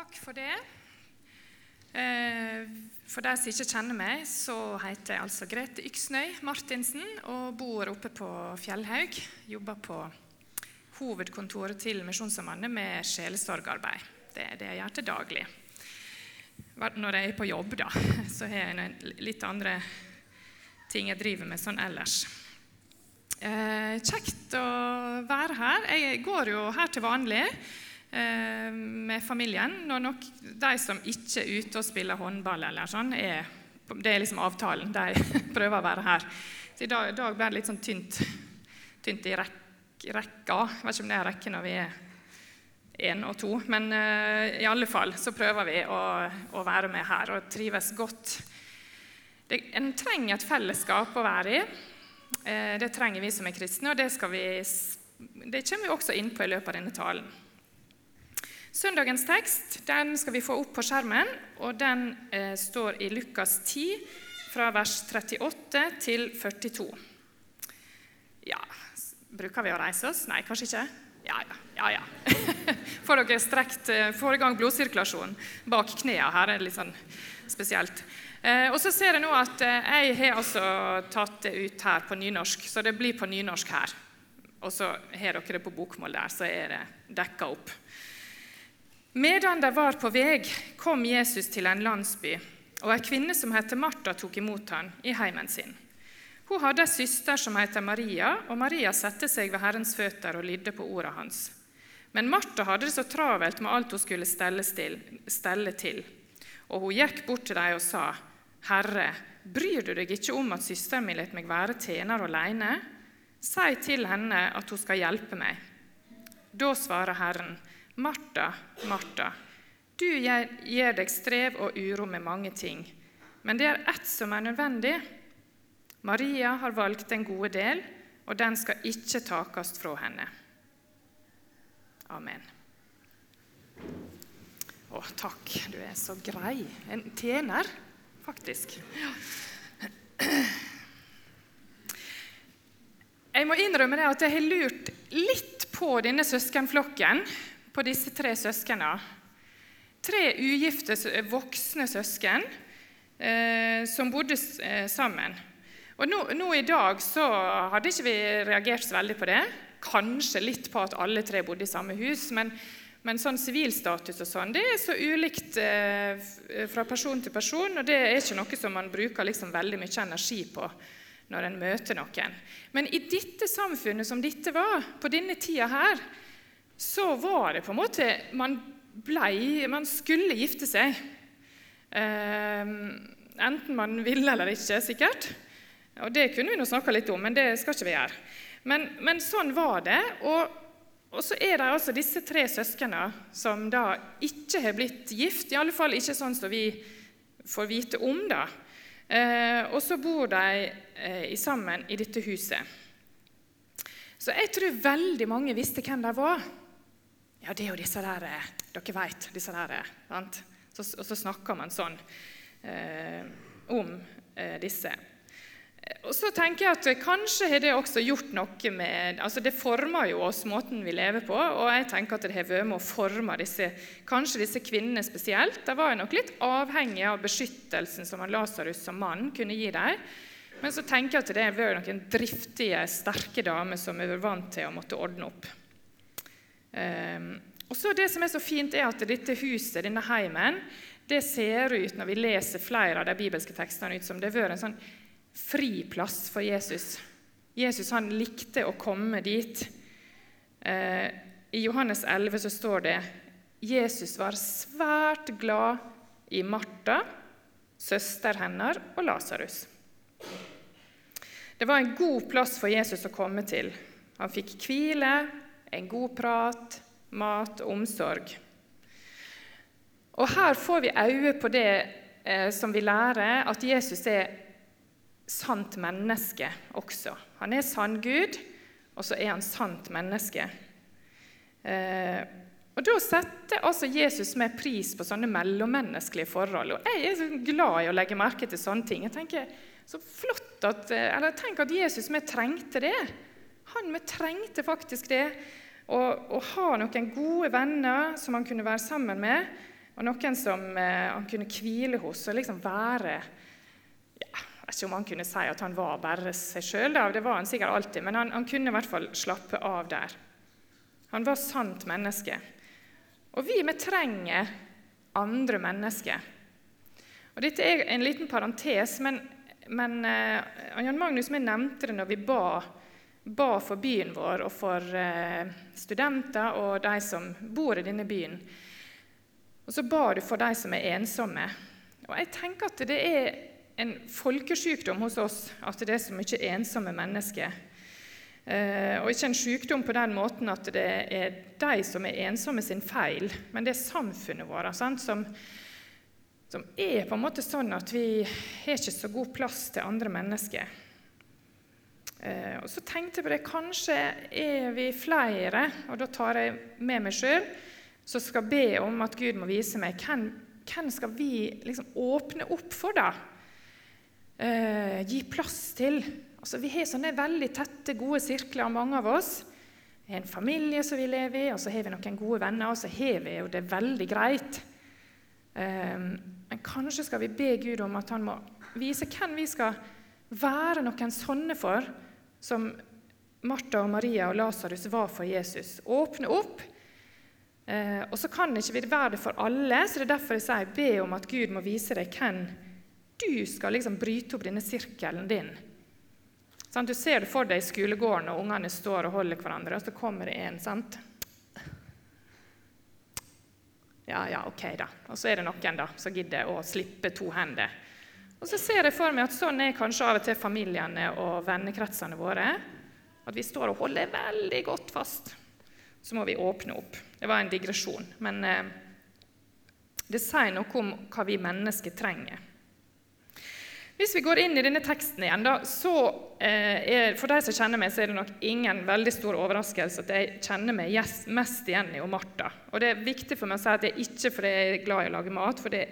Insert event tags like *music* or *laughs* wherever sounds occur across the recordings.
Takk for det. Eh, for de som ikke kjenner meg, så heter jeg altså Grete Yksnøy Martinsen og bor oppe på Fjellhaug. Jobber på hovedkontoret til Misjonssambandet med sjelesorgarbeid. Det er det jeg gjør til daglig. Når jeg er på jobb, da, *laughs* så har jeg litt andre ting jeg driver med sånn ellers. Eh, kjekt å være her. Jeg går jo her til vanlig. Eh, med familien. Når nok de som ikke er ute og spiller håndball, eller sånn, er, det er liksom avtalen. De *laughs* prøver å være her. Så i dag, i dag ble det litt sånn tynt, tynt i rekk, rekka. Jeg vet ikke om det er rekke når vi er én og to, men uh, i alle fall så prøver vi å, å være med her og trives godt. Det, en trenger et fellesskap å være i. Uh, det trenger vi som er kristne, og det, vi, det kommer vi også inn på i løpet av denne talen. Søndagens tekst den skal vi få opp på skjermen, og den eh, står i Lukas 10, fra vers 38 til 42. Ja, Bruker vi å reise oss? Nei, kanskje ikke? Ja, ja. ja, ja. *laughs* Får dere strekt, eh, får i gang blodsirkulasjonen bak knærne. Her er litt sånn spesielt. Eh, og så ser jeg nå at eh, jeg har altså tatt det ut her på nynorsk, så det blir på nynorsk her. Og så har dere det på bokmål der, så er det dekka opp. Medan de var på vei, kom Jesus til en landsby, og ei kvinne som heter Martha, tok imot ham i heimen sin. Hun hadde ei søster som heter Maria, og Maria satte seg ved Herrens føtter og lydde på orda hans. Men Martha hadde det så travelt med alt hun skulle stelle til. Og hun gikk bort til dem og sa, Herre, bryr du deg ikke om at søsteren min lar meg være tjener alene? Si til henne at hun skal hjelpe meg. Da svarer Herren, Martha, Martha, du gir deg strev og uro med mange ting, men det er ett som er nødvendig. Maria har valgt en gode del, og den skal ikke takast fra henne. Amen. Å, takk. Du er så grei. En tjener, faktisk. Jeg må innrømme det at jeg har lurt litt på denne søskenflokken på disse tre søsknene. Tre ugifte voksne søsken eh, som bodde eh, sammen. Og nå, nå, I dag så hadde ikke vi reagert så veldig på det. Kanskje litt på at alle tre bodde i samme hus. Men, men sånn sivilstatus og sånn, det er så ulikt eh, fra person til person. Og det er ikke noe som man bruker liksom veldig mye energi på når en møter noen. Men i dette samfunnet som dette var, på denne tida her, så var det på en måte Man, ble, man skulle gifte seg. Eh, enten man ville eller ikke, sikkert. Og Det kunne vi nå snakka litt om, men det skal ikke vi gjøre. Men, men sånn var det. Og, og, så er det altså disse tre søsknene som da ikke har blitt gift. I alle fall ikke sånn som vi får vite om. da. Eh, og så bor de eh, sammen i dette huset. Så jeg tror veldig mange visste hvem de var. Ja, det er jo disse der eh, Dere vet disse der. Eh, sant? Så, og så snakker man sånn eh, om eh, disse. Og så tenker jeg at Kanskje har det også gjort noe med altså Det former jo oss, måten vi lever på. Og jeg tenker at det har vært med å forme disse, kanskje disse kvinnene spesielt. De var jo nok litt avhengige av beskyttelsen som Lasarus som mann kunne gi dem. Men så tenker jeg at det har vært noen driftige, sterke damer som er vant til å måtte ordne opp. Um, og så Det som er så fint, er at dette huset, denne heimen, det ser ut, når vi leser flere av de bibelske tekstene, ut som det har vært en sånn fri plass for Jesus. Jesus han likte å komme dit. Uh, I Johannes 11 så står det Jesus var svært glad i Martha, søster hennes og Lasarus. Det var en god plass for Jesus å komme til. Han fikk hvile, en god prat, mat og omsorg. Og Her får vi øye på det eh, som vi lærer, at Jesus er sant menneske også. Han er sann Gud, og så er han sant menneske. Eh, og Da setter altså Jesus med pris på sånne mellommenneskelige forhold. Og Jeg er så glad i å legge merke til sånne ting. Jeg tenker, så flott at, eh, eller tenk at Jesus vi trengte det. Han vi trengte faktisk det. Å ha noen gode venner som han kunne være sammen med, og noen som eh, han kunne hvile hos og liksom være ja, Jeg vet ikke om han kunne si at han var bare seg sjøl, det var han sikkert alltid, men han, han kunne i hvert fall slappe av der. Han var sant menneske. Og vi, vi trenger andre mennesker. Og Dette er en liten parentes, men, men eh, Jan Magnus vi nevnte det når vi ba, ba for byen vår og for uh, studenter og de som bor i denne byen. Og så ba du for de som er ensomme. Og jeg tenker at det er en folkesykdom hos oss at det er så mye ensomme mennesker. Uh, og ikke en sykdom på den måten at det er de som er ensomme sin feil, men det er samfunnet vårt som som er på en måte sånn at vi har ikke så god plass til andre mennesker. Eh, og Så tenkte jeg på det, kanskje er vi flere, og da tar jeg med meg sjøl, som skal be om at Gud må vise meg hvem, hvem skal vi liksom åpne opp for, da? Eh, gi plass til. Altså, vi har sånne veldig tette, gode sirkler, mange av oss. Vi har en familie som vi lever i, og så har vi noen gode venner, og så har vi jo det veldig greit. Eh, men kanskje skal vi be Gud om at han må vise hvem vi skal være noen sånne for, som Martha og Maria og Lasarus var for Jesus. Åpne opp. Eh, og så kan ikke vi være det for alle, så det er derfor jeg sier be om at Gud må vise deg hvem du skal liksom bryte opp denne sirkelen din. Sånn, du ser det for deg i skolegården, og ungene står og holder hverandre, og så kommer det en. sant? Ja, ja, ok, da. Og så er det noen da, som gidder å slippe to hender. Og så ser jeg for meg at sånn er kanskje av og til familiene og vennekretsene våre. At vi står og holder veldig godt fast. Så må vi åpne opp. Det var en digresjon. Men eh, det sier noe om hva vi mennesker trenger. Hvis vi går inn i denne teksten igjen, da, så eh, er, For de som kjenner meg, så er det nok ingen veldig stor overraskelse at jeg kjenner meg mest igjen i Martha. Og det er viktig for meg å si at det er ikke fordi jeg er glad i å lage mat, for det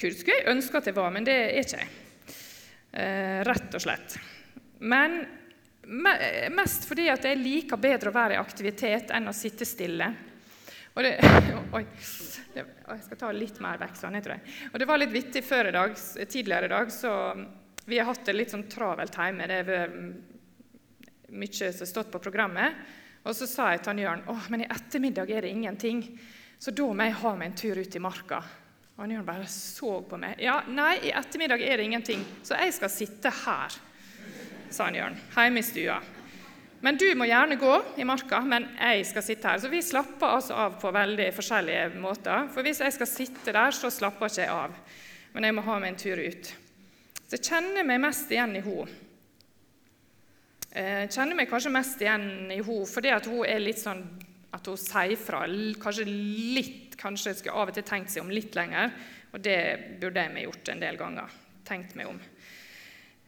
skulle jeg ønske at jeg var, men det er ikke jeg. Eh, rett og slett. Men me, mest fordi at jeg liker bedre å være i aktivitet enn å sitte stille. Og det, *laughs* oi, det, jeg skal ta litt mer vekk sånn, jeg tror jeg. Og det var litt vittig før i dag, tidligere i dag, så vi har hatt det litt sånn travelt hjemme. Det har vært mye som har stått på programmet. Og så sa jeg til Jørn at i ettermiddag er det ingenting, så da må jeg ha meg en tur ut i marka. Og Jørn bare så på meg. Ja, nei, i ettermiddag er det ingenting, så jeg skal sitte her, sa han Jørn, hjemme i stua. Men du må gjerne gå i marka, men jeg skal sitte her. Så vi slapper altså av på veldig forskjellige måter. For hvis jeg skal sitte der, så slapper ikke jeg av. Men jeg må ha meg en tur ut. Så jeg kjenner meg mest igjen i henne. Jeg kjenner meg kanskje mest igjen i henne fordi at hun er litt sånn at hun sier fra kanskje litt Kanskje jeg skulle av og til tenkt seg om litt lenger. Og det burde jeg meg gjort en del ganger. Tenkt meg om.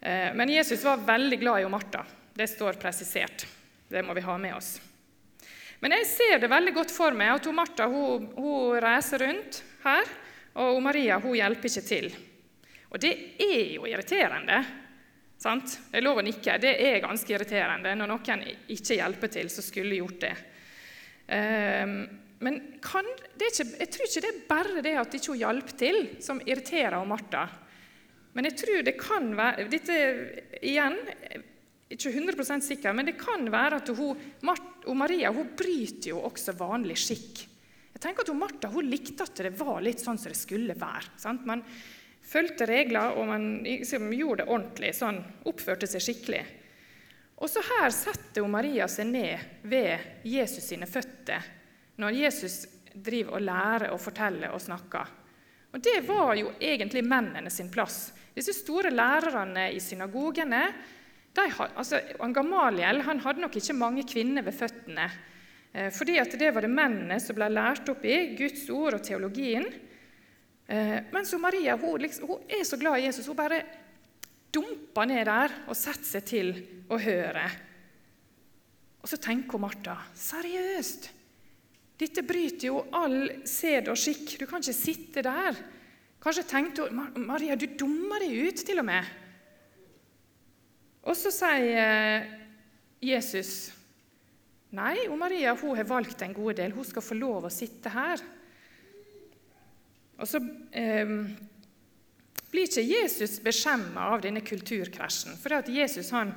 Eh, men Jesus var veldig glad i Martha. Det står presisert. Det må vi ha med oss. Men jeg ser det veldig godt for meg at Martha hun, hun reiser rundt her, og Maria hun hjelper ikke til. Og det er jo irriterende. Sant? Det er lov å nikke. Det er ganske irriterende når noen ikke hjelper til, som skulle gjort det. Um, men kan, ikke, jeg tror ikke det er bare det at ikke hun hjalp til, som irriterer Martha. Men jeg tror det kan være Dette igjen ikke 100% sikker, men det kan være at hun, og Maria hun bryter jo også vanlig skikk. Jeg tenker at hun, Martha hun likte at det var litt sånn som det skulle være. Sant? Man fulgte regler, og man liksom, gjorde det ordentlig. sånn, Oppførte seg skikkelig. Og så her setter hun Maria seg ned ved Jesus sine føtter når Jesus driver og lærer og forteller og snakker. Og Det var jo egentlig mennene sin plass. Disse store lærerne i synagogene de, altså, Gamaliel han hadde nok ikke mange kvinner ved føttene. Eh, fordi at det var det mennene som ble lært opp i Guds ord og teologien. Eh, men så Maria hun, liksom, hun er så glad i Jesus. Hun bare dumper ned der og setter seg til å høre. Og så tenker hun Martha seriøst. Dette bryter jo all sed og skikk. Du kan ikke sitte der. Kanskje tenkte hun Maria, du dummer deg ut, til og med. Og så sier Jesus Nei, og Maria hun har valgt en god del. Hun skal få lov å sitte her. Og så eh, blir ikke Jesus beskjemma av denne kulturkrasjen. For at Jesus han,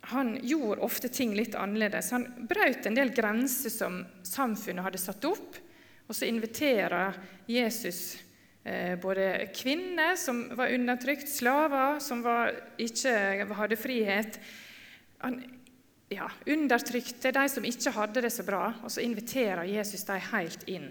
han, gjorde ofte ting litt annerledes. Han brøt en del grenser som samfunnet hadde satt opp. Og så inviterer Jesus eh, både kvinner som var undertrykt, slaver som var, ikke hadde frihet. Han ja, undertrykte de som ikke hadde det så bra, og så inviterer Jesus dem helt inn.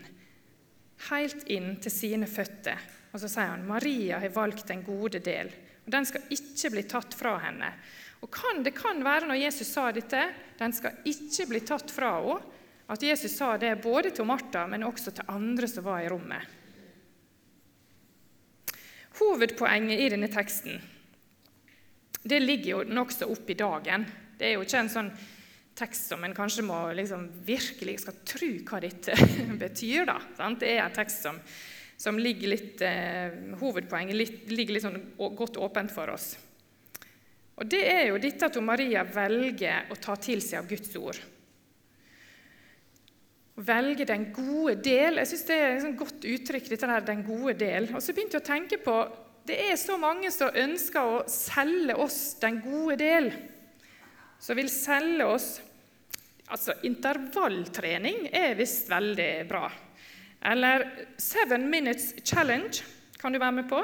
Helt inn til sine føtter. Og så sier han Maria har valgt den gode del, og den skal ikke bli tatt fra henne. Og kan, Det kan være når Jesus sa dette, den skal ikke bli tatt fra henne, at Jesus sa det både til Martha, men også til andre som var i rommet. Hovedpoenget i denne teksten det ligger jo nokså opp i dagen. Det er jo ikke en sånn tekst som en kanskje må liksom virkelig skal tro hva dette *laughs* betyr. da. Sant? Det er en tekst som, som ligger litt, eh, Hovedpoenget litt, ligger litt sånn godt åpent for oss. Og Det er jo dette at Maria velger å ta til seg av Guds ord. Velge den gode del. Jeg synes Det er et godt uttrykk, dette der, den gode del. Og så begynte jeg å tenke på det er så mange som ønsker å selge oss den gode del som vil selge oss Altså, intervalltrening er visst veldig bra. Eller Seven Minutes Challenge kan du være med på.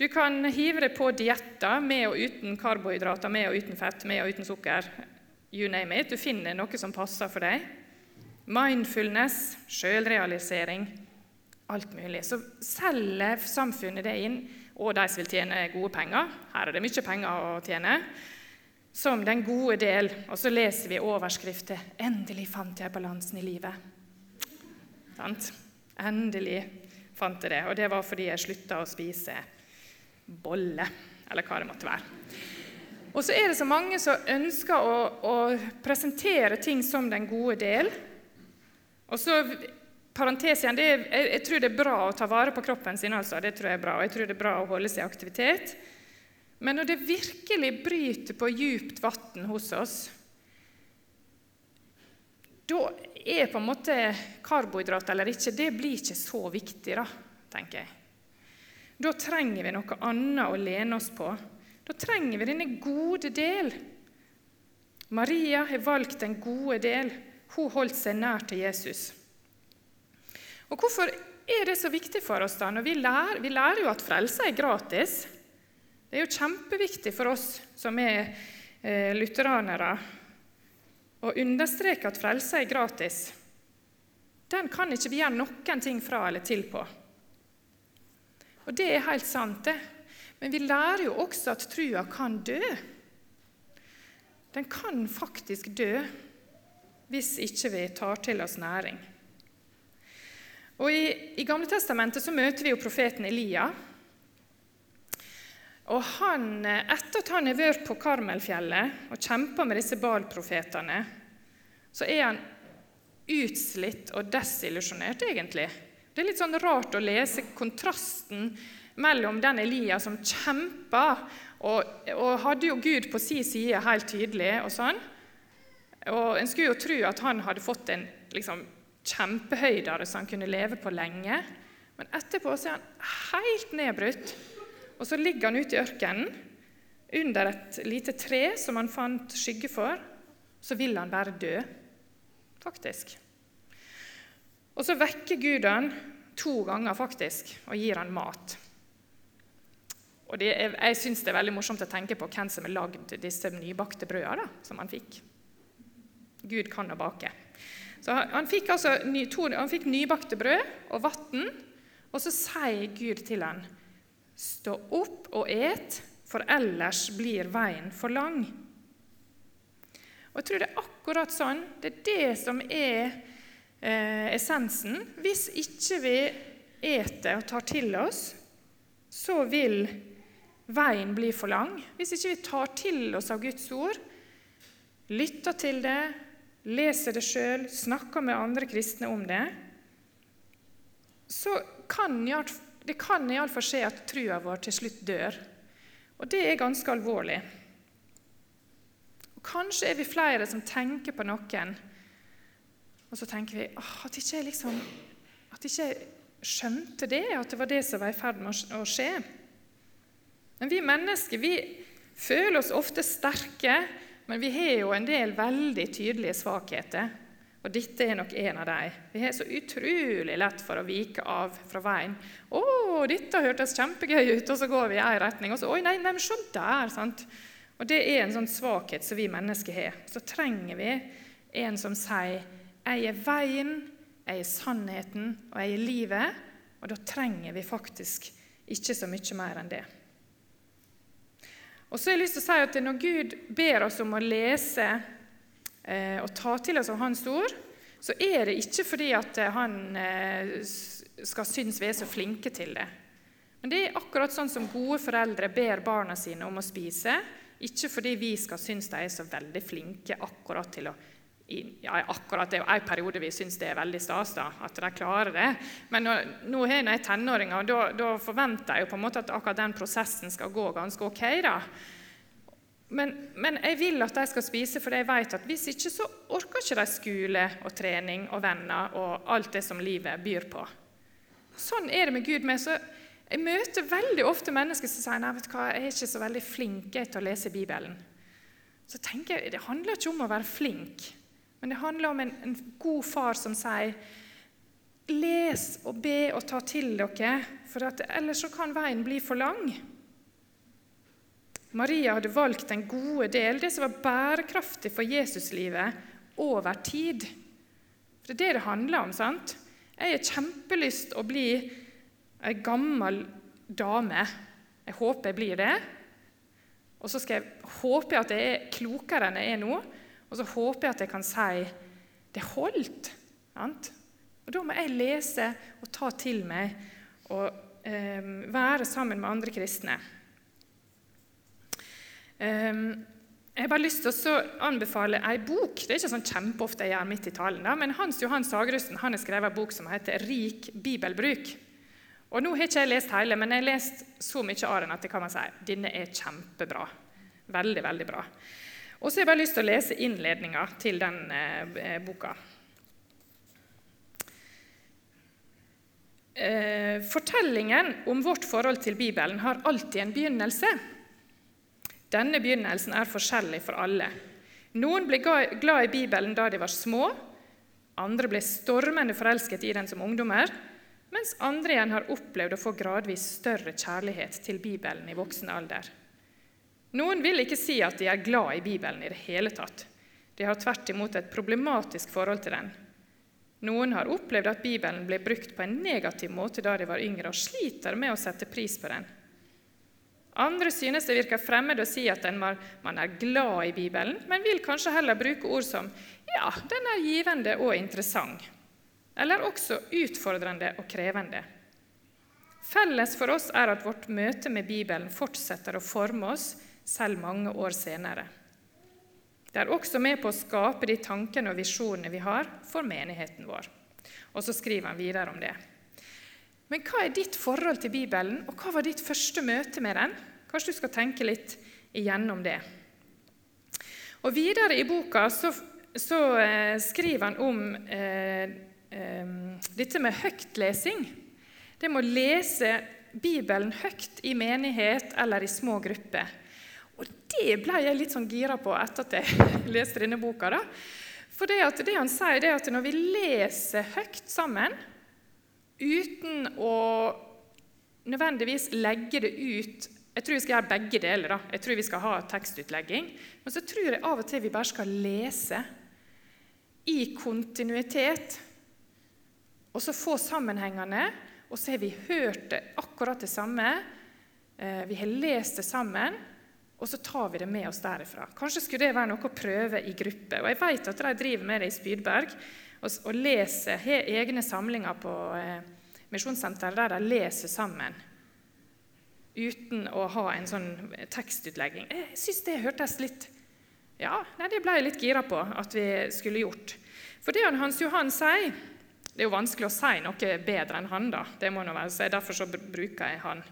Du kan hive deg på dietter med og uten karbohydrater, med og uten fett, med og uten sukker. You name it. Du finner noe som passer for deg. Mindfulness, sjølrealisering, alt mulig. Så selger samfunnet det inn, og de som vil tjene gode penger. Her er det mye penger å tjene som den gode del. Og så leser vi overskrifter 'Endelig fant jeg balansen i livet'. Sant? Endelig fant jeg det. Og det var fordi jeg slutta å spise bolle, eller hva det måtte være. Og så er det så mange som ønsker å, å presentere ting som den gode del. Og så parentes igjen, jeg, jeg, tror det er bra å ta vare på kroppen sin. altså, det tror Jeg er bra, og jeg tror det er bra å holde seg i aktivitet. Men når det virkelig bryter på djupt vann hos oss, da er på en måte karbohydrat eller ikke, det blir ikke så viktig, da, tenker jeg. Da trenger vi noe annet å lene oss på. Da trenger vi denne gode del. Maria har valgt den gode del. Hun holdt seg nær til Jesus. Og Hvorfor er det så viktig for oss da? Vi lærer, vi lærer jo at frelse er gratis. Det er jo kjempeviktig for oss som er eh, lutheranere, å understreke at frelse er gratis. Den kan ikke vi gjøre noen ting fra eller til på. Og det er helt sant, det. Men vi lærer jo også at trua kan dø. Den kan faktisk dø hvis ikke vi tar til oss næring. Og I, i Gamle Testamentet så møter vi jo profeten Elia. Og han, Etter at han har vært på Karmelfjellet og kjempa med disse Baal-profetene, så er han utslitt og desillusjonert, egentlig. Det er litt sånn rart å lese kontrasten mellom den Elia som kjempa og, og, hadde jo Gud på sin side helt tydelig, og sånn. Og En skulle jo tro at han hadde fått en liksom, kjempehøydere som han kunne leve på lenge. Men etterpå så er han helt nedbrutt og så ligger han ute i ørkenen under et lite tre som han fant skygge for. Så vil han bare dø, faktisk. Og så vekker Gud han to ganger faktisk og gir han mat. Og er, Jeg syns det er veldig morsomt å tenke på hvem som har lagd disse nybakte brødene som han fikk. Gud kan å bake. Så Han fikk altså to, han fikk nybakte brød og vann, og så sier Gud til han, Stå opp og et, for ellers blir veien for lang. Og Jeg tror det er akkurat sånn. Det er det som er eh, essensen. Hvis ikke vi eter og tar til oss, så vil veien bli for lang. Hvis ikke vi tar til oss av Guds ord, lytter til det, leser det sjøl, snakker med andre kristne om det, så kan det kan iallfall skje at trua vår til slutt dør. Og det er ganske alvorlig. Og Kanskje er vi flere som tenker på noen, og så tenker vi at ikke, liksom, at ikke skjønte det, at det var det som var i ferd med å skje. Men vi mennesker vi føler oss ofte sterke, men vi har jo en del veldig tydelige svakheter. Og dette er nok en av dem. Vi har så utrolig lett for å vike av fra veien. 'Å, dette hørtes kjempegøy ut', og så går vi i én retning. Og så 'Oi, nei, nei, men se der'. sant? Og Det er en sånn svakhet som vi mennesker har. Så trenger vi en som sier 'Jeg er veien, jeg er sannheten, og jeg er livet'. Og da trenger vi faktisk ikke så mye mer enn det. Og så har jeg lyst til å si at Når Gud ber oss om å lese eh, og ta til oss av Hans ord, så er det ikke fordi at eh, han eh, skal synes vi er så flinke til det. Men det er akkurat sånn som gode foreldre ber barna sine om å spise. Ikke fordi vi skal synes de er så veldig flinke akkurat til å ja, akkurat Det er en periode vi syns det er veldig stas da, at de klarer det. Men nå, nå har jeg tenåringer, og da, da forventer jeg jo på en måte at akkurat den prosessen skal gå ganske ok. da. Men, men, jeg vil at de skal spise, for jeg vet at hvis ikke så orker ikke de skole og trening og venner og alt det som livet byr på. Sånn er det med Gud. med, så Jeg møter veldig ofte mennesker som sier nei, vet du hva, jeg er ikke så veldig flink til å lese Bibelen. Så tenker jeg, Det handler ikke om å være flink, men det handler om en, en god far som sier les og be og ta til dere, for ellers så kan veien bli for lang. Maria hadde valgt den gode del, det som var bærekraftig for Jesuslivet over tid. For Det er det det handler om. sant? Jeg har kjempelyst å bli ei gammel dame. Jeg håper jeg blir det. Og så skal jeg håpe at jeg er klokere enn jeg er nå. Og så håper jeg at jeg kan si det holdt. Sant? Og Da må jeg lese og ta til meg og eh, være sammen med andre kristne. Um, jeg har bare lyst til å anbefale ei bok. Det er ikke sånn kjempeofte jeg gjør midt i talen, da, men Hans Johan Sagerusten har skrevet en bok som heter 'Rik bibelbruk'. Og Nå har ikke jeg lest hele, men jeg har lest så mye av den at jeg kan si denne er kjempebra. Veldig, veldig bra. Og så har jeg bare lyst til å lese innledninga til den eh, boka. Eh, fortellingen om vårt forhold til Bibelen har alltid en begynnelse. Denne begynnelsen er forskjellig for alle. Noen ble glad i Bibelen da de var små, andre ble stormende forelsket i den som ungdommer, mens andre igjen har opplevd å få gradvis større kjærlighet til Bibelen i voksen alder. Noen vil ikke si at de er glad i Bibelen i det hele tatt. De har tvert imot et problematisk forhold til den. Noen har opplevd at Bibelen ble brukt på en negativ måte da de var yngre, og sliter med å sette pris på den. Andre synes det virker fremmed å si at man er glad i Bibelen, men vil kanskje heller bruke ord som ja, den er givende og interessant, eller også utfordrende og krevende. Felles for oss er at vårt møte med Bibelen fortsetter å forme oss selv mange år senere. Det er også med på å skape de tankene og visjonene vi har for menigheten vår. Og så skriver han videre om det. Men hva er ditt forhold til Bibelen, og hva var ditt første møte med den? Kanskje du skal tenke litt igjennom det. Og Videre i boka så, så eh, skriver han om eh, eh, dette med høytlesing. Det med å lese Bibelen høyt i menighet eller i små grupper. Det ble jeg litt sånn gira på etter at jeg *laughs* leste denne boka. da. For det, det han sier, det er at når vi leser høyt sammen, uten å nødvendigvis legge det ut Jeg tror vi skal gjøre begge deler. da. Jeg tror vi skal ha tekstutlegging. Men så tror jeg av og til vi bare skal lese i kontinuitet. Og så få sammenhengene. Og så har vi hørt det akkurat det samme. Eh, vi har lest det sammen. Og så tar vi det med oss derifra. Kanskje skulle det være noe å prøve i gruppe. Og jeg vet at de driver med det i Spydberg og, og leser, har egne samlinger på eh, misjonssenteret der de leser sammen uten å ha en sånn tekstutlegging. Jeg syns det hørtes litt Ja, nei, det ble jeg litt gira på at vi skulle gjort. For det Hans Johan sier Det er jo vanskelig å si noe bedre enn han, da. Det må nå være, så Derfor så bruker jeg han.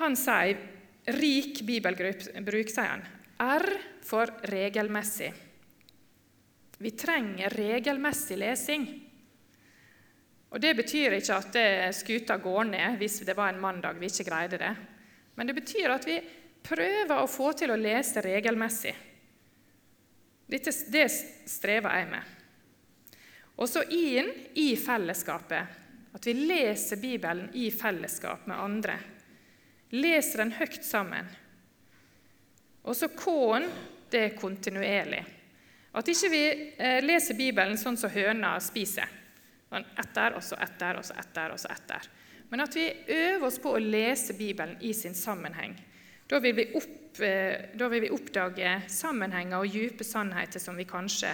Han sier rik bibelbruk, sier han. R for regelmessig. Vi trenger regelmessig lesing. Og Det betyr ikke at skuta går ned hvis det var en mandag vi ikke greide det. Men det betyr at vi prøver å få til å lese regelmessig. Dette, det strever jeg med. Og så inn i fellesskapet. At vi leser Bibelen i fellesskap med andre. Leser den høyt sammen. Og så K-en, det er kontinuerlig. At ikke vi eh, leser Bibelen sånn som høna spiser. Sånn etter, og så etter, og så etter, og så etter. Men at vi øver oss på å lese Bibelen i sin sammenheng. Da vil vi, opp, eh, da vil vi oppdage sammenhenger og dype sannheter som vi kanskje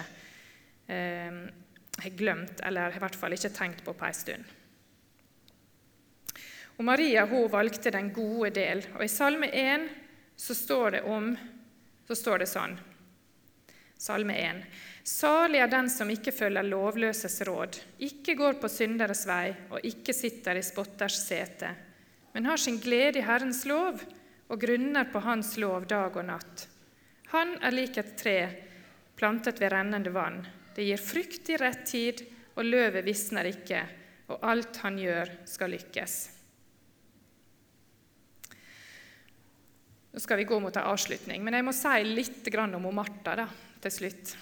eh, har glemt, eller i hvert fall ikke tenkt på på en stund. Og Maria hun valgte den gode del. Og I Salme 1 så står det om så står det sånn Salme 1. Salig er den som ikke følger lovløses råd, ikke går på synderes vei og ikke sitter i spotters sete, men har sin glede i Herrens lov og grunner på Hans lov dag og natt. Han er lik et tre plantet ved rennende vann. Det gir frukt i rett tid, og løvet visner ikke, og alt han gjør, skal lykkes. Nå skal vi gå mot en avslutning, men jeg må si litt om Martha da, til slutt.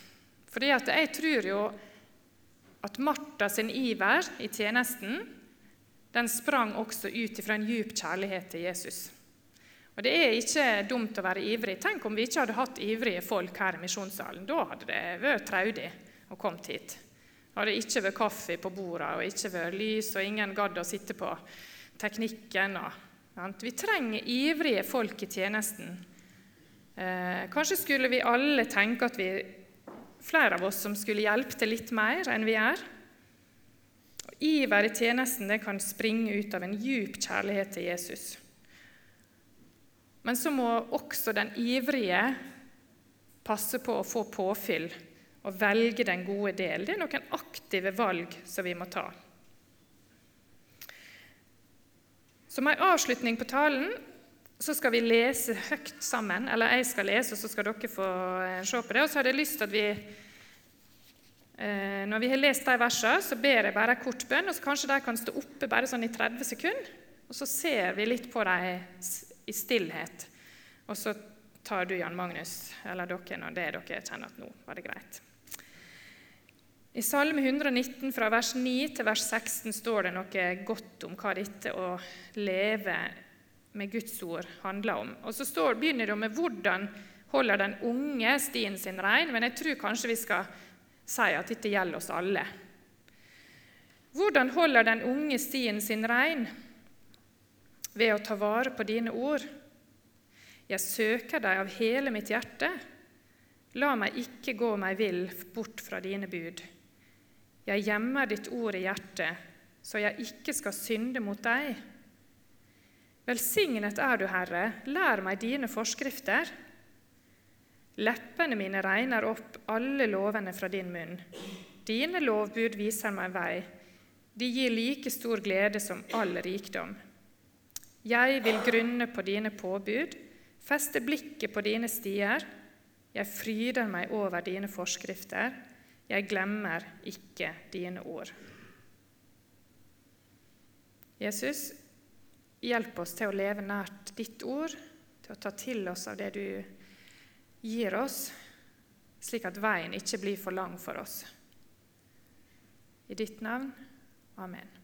Fordi jeg tror jo at Martha sin iver i tjenesten den sprang også ut fra en djup kjærlighet til Jesus. Og Det er ikke dumt å være ivrig. Tenk om vi ikke hadde hatt ivrige folk her i misjonssalen. Da hadde det vært traudig å komme hit. Det hadde ikke vært kaffe på bordet og ikke vært lys, og ingen gadd å sitte på teknikken. og vi trenger ivrige folk i tjenesten. Eh, kanskje skulle vi alle tenke at vi flere av oss som skulle hjelpe til litt mer enn vi er. Iver i tjenesten det kan springe ut av en djup kjærlighet til Jesus. Men så må også den ivrige passe på å få påfyll og velge den gode del. Det er noen aktive valg som vi må ta. Som ei avslutning på talen så skal vi lese høyt sammen. Eller jeg skal lese, og så skal dere få eh, se på det. Og så hadde jeg lyst til at vi eh, Når vi har lest de versene, så ber jeg bare en kort bønn, og så kanskje de kan stå oppe bare sånn i 30 sekunder. Og så ser vi litt på dem i stillhet. Og så tar du, Jan Magnus, eller dere, når det er dere kjenner at nå var det greit. I Salme 119 fra vers 9 til vers 16 står det noe godt om hva dette å leve med Guds ord handler om. Og Så står, begynner det med 'hvordan holder den unge stien sin rein', men jeg tror kanskje vi skal si at dette gjelder oss alle. Hvordan holder den unge stien sin rein? Ved å ta vare på dine ord. Jeg søker deg av hele mitt hjerte. La meg ikke gå meg vill bort fra dine bud. Jeg gjemmer ditt ord i hjertet, så jeg ikke skal synde mot deg. Velsignet er du, Herre, lær meg dine forskrifter. Leppene mine regner opp alle lovene fra din munn. Dine lovbud viser meg vei. De gir like stor glede som all rikdom. Jeg vil grunne på dine påbud, feste blikket på dine stier. Jeg fryder meg over dine forskrifter. Jeg glemmer ikke dine ord. Jesus, hjelp oss til å leve nært ditt ord, til å ta til oss av det du gir oss, slik at veien ikke blir for lang for oss. I ditt navn. Amen.